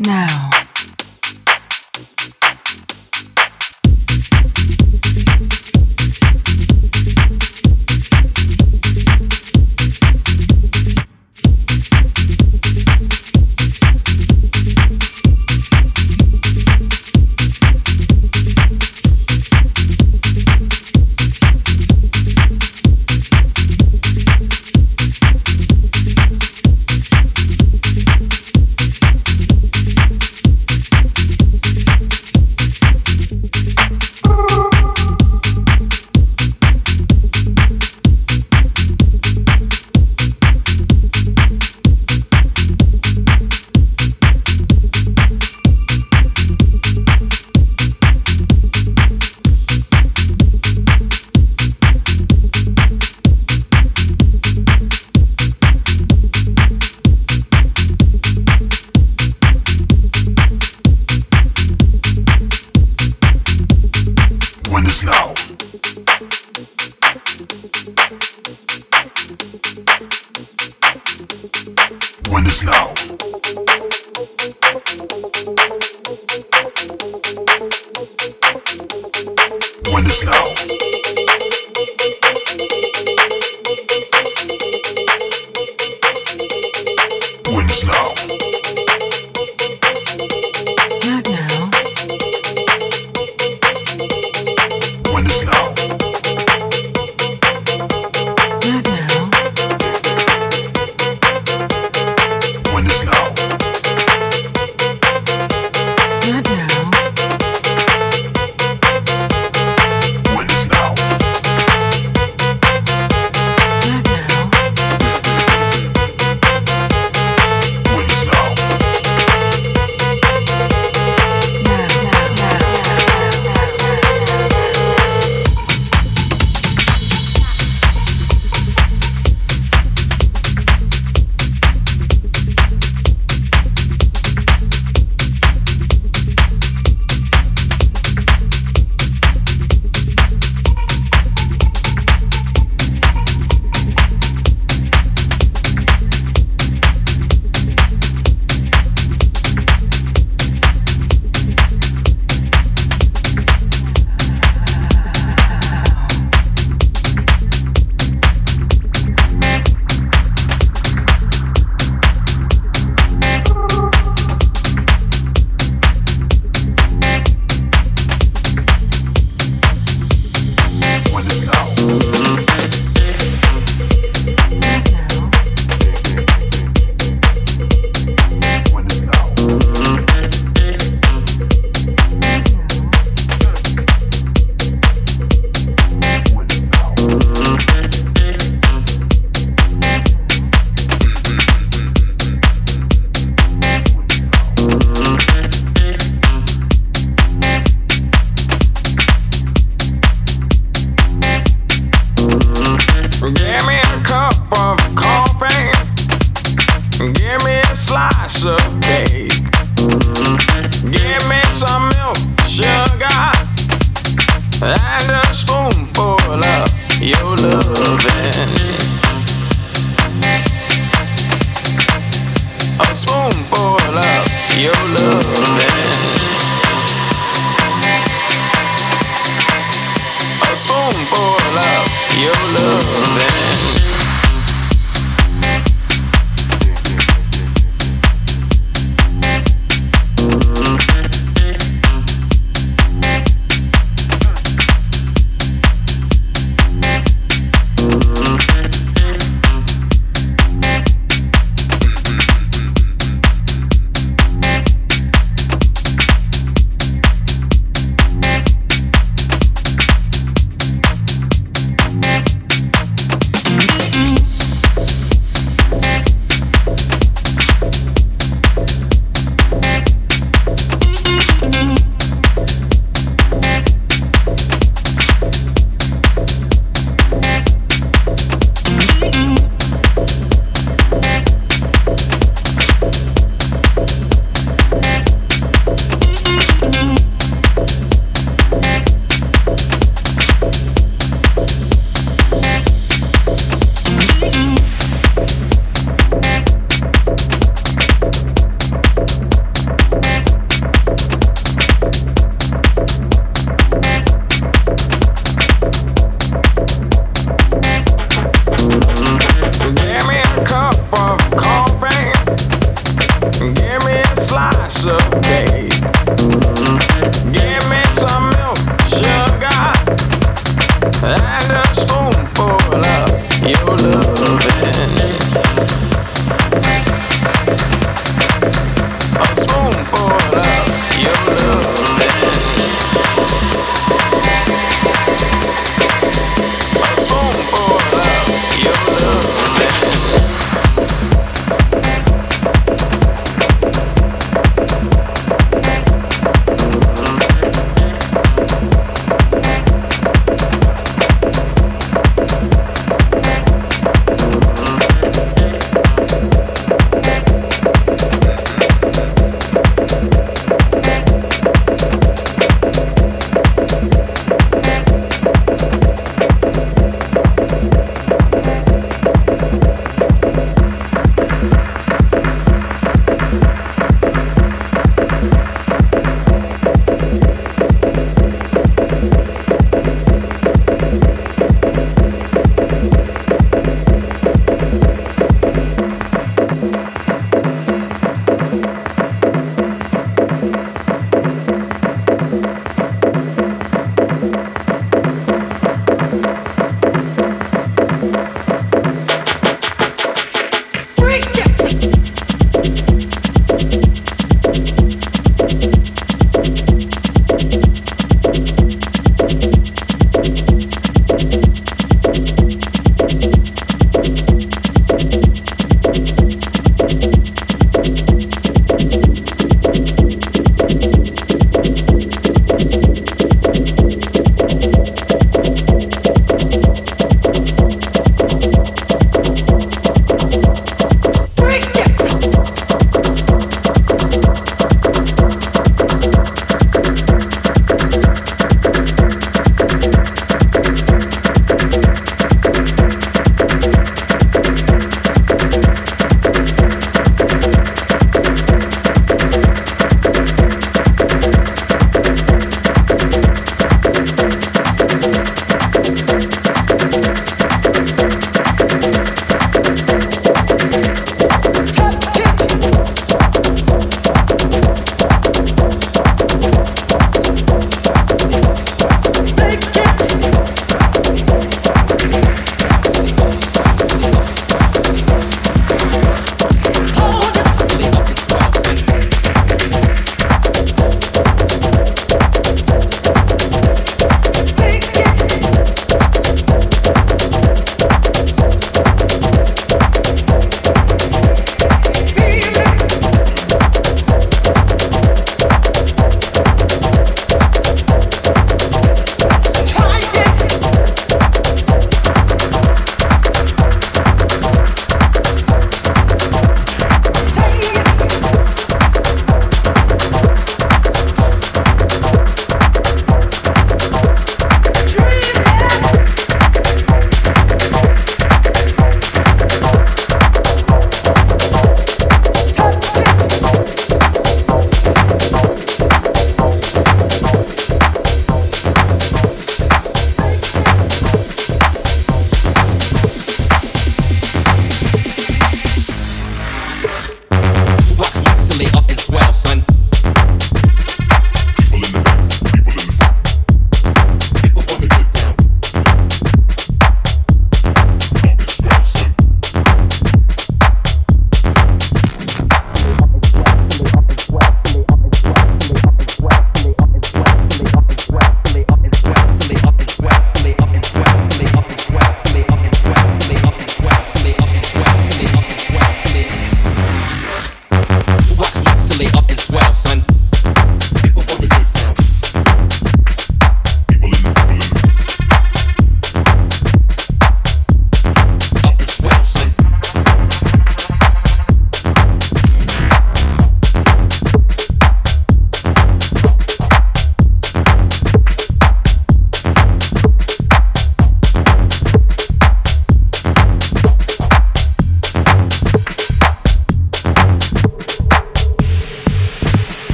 Now your love.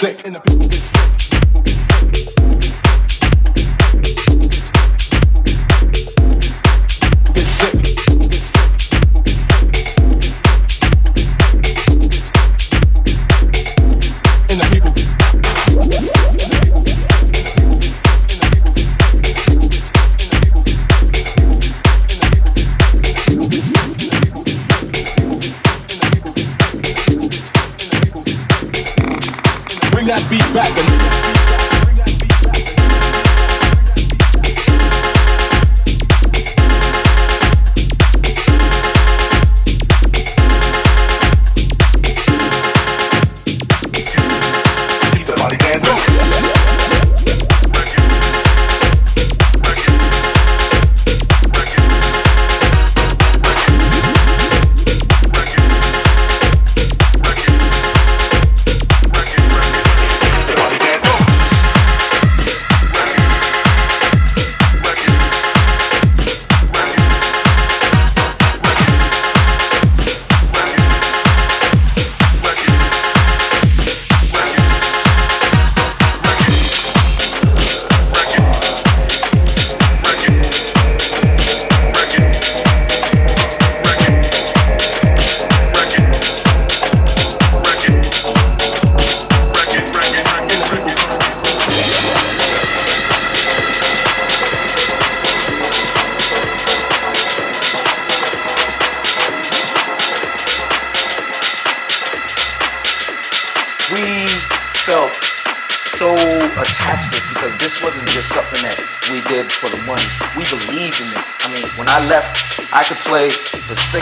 Sick.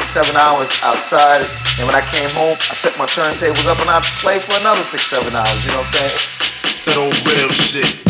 seven hours outside. And when I came home, I set my turntables up and I played for another six, seven hours. You know what I'm saying? That old real shit.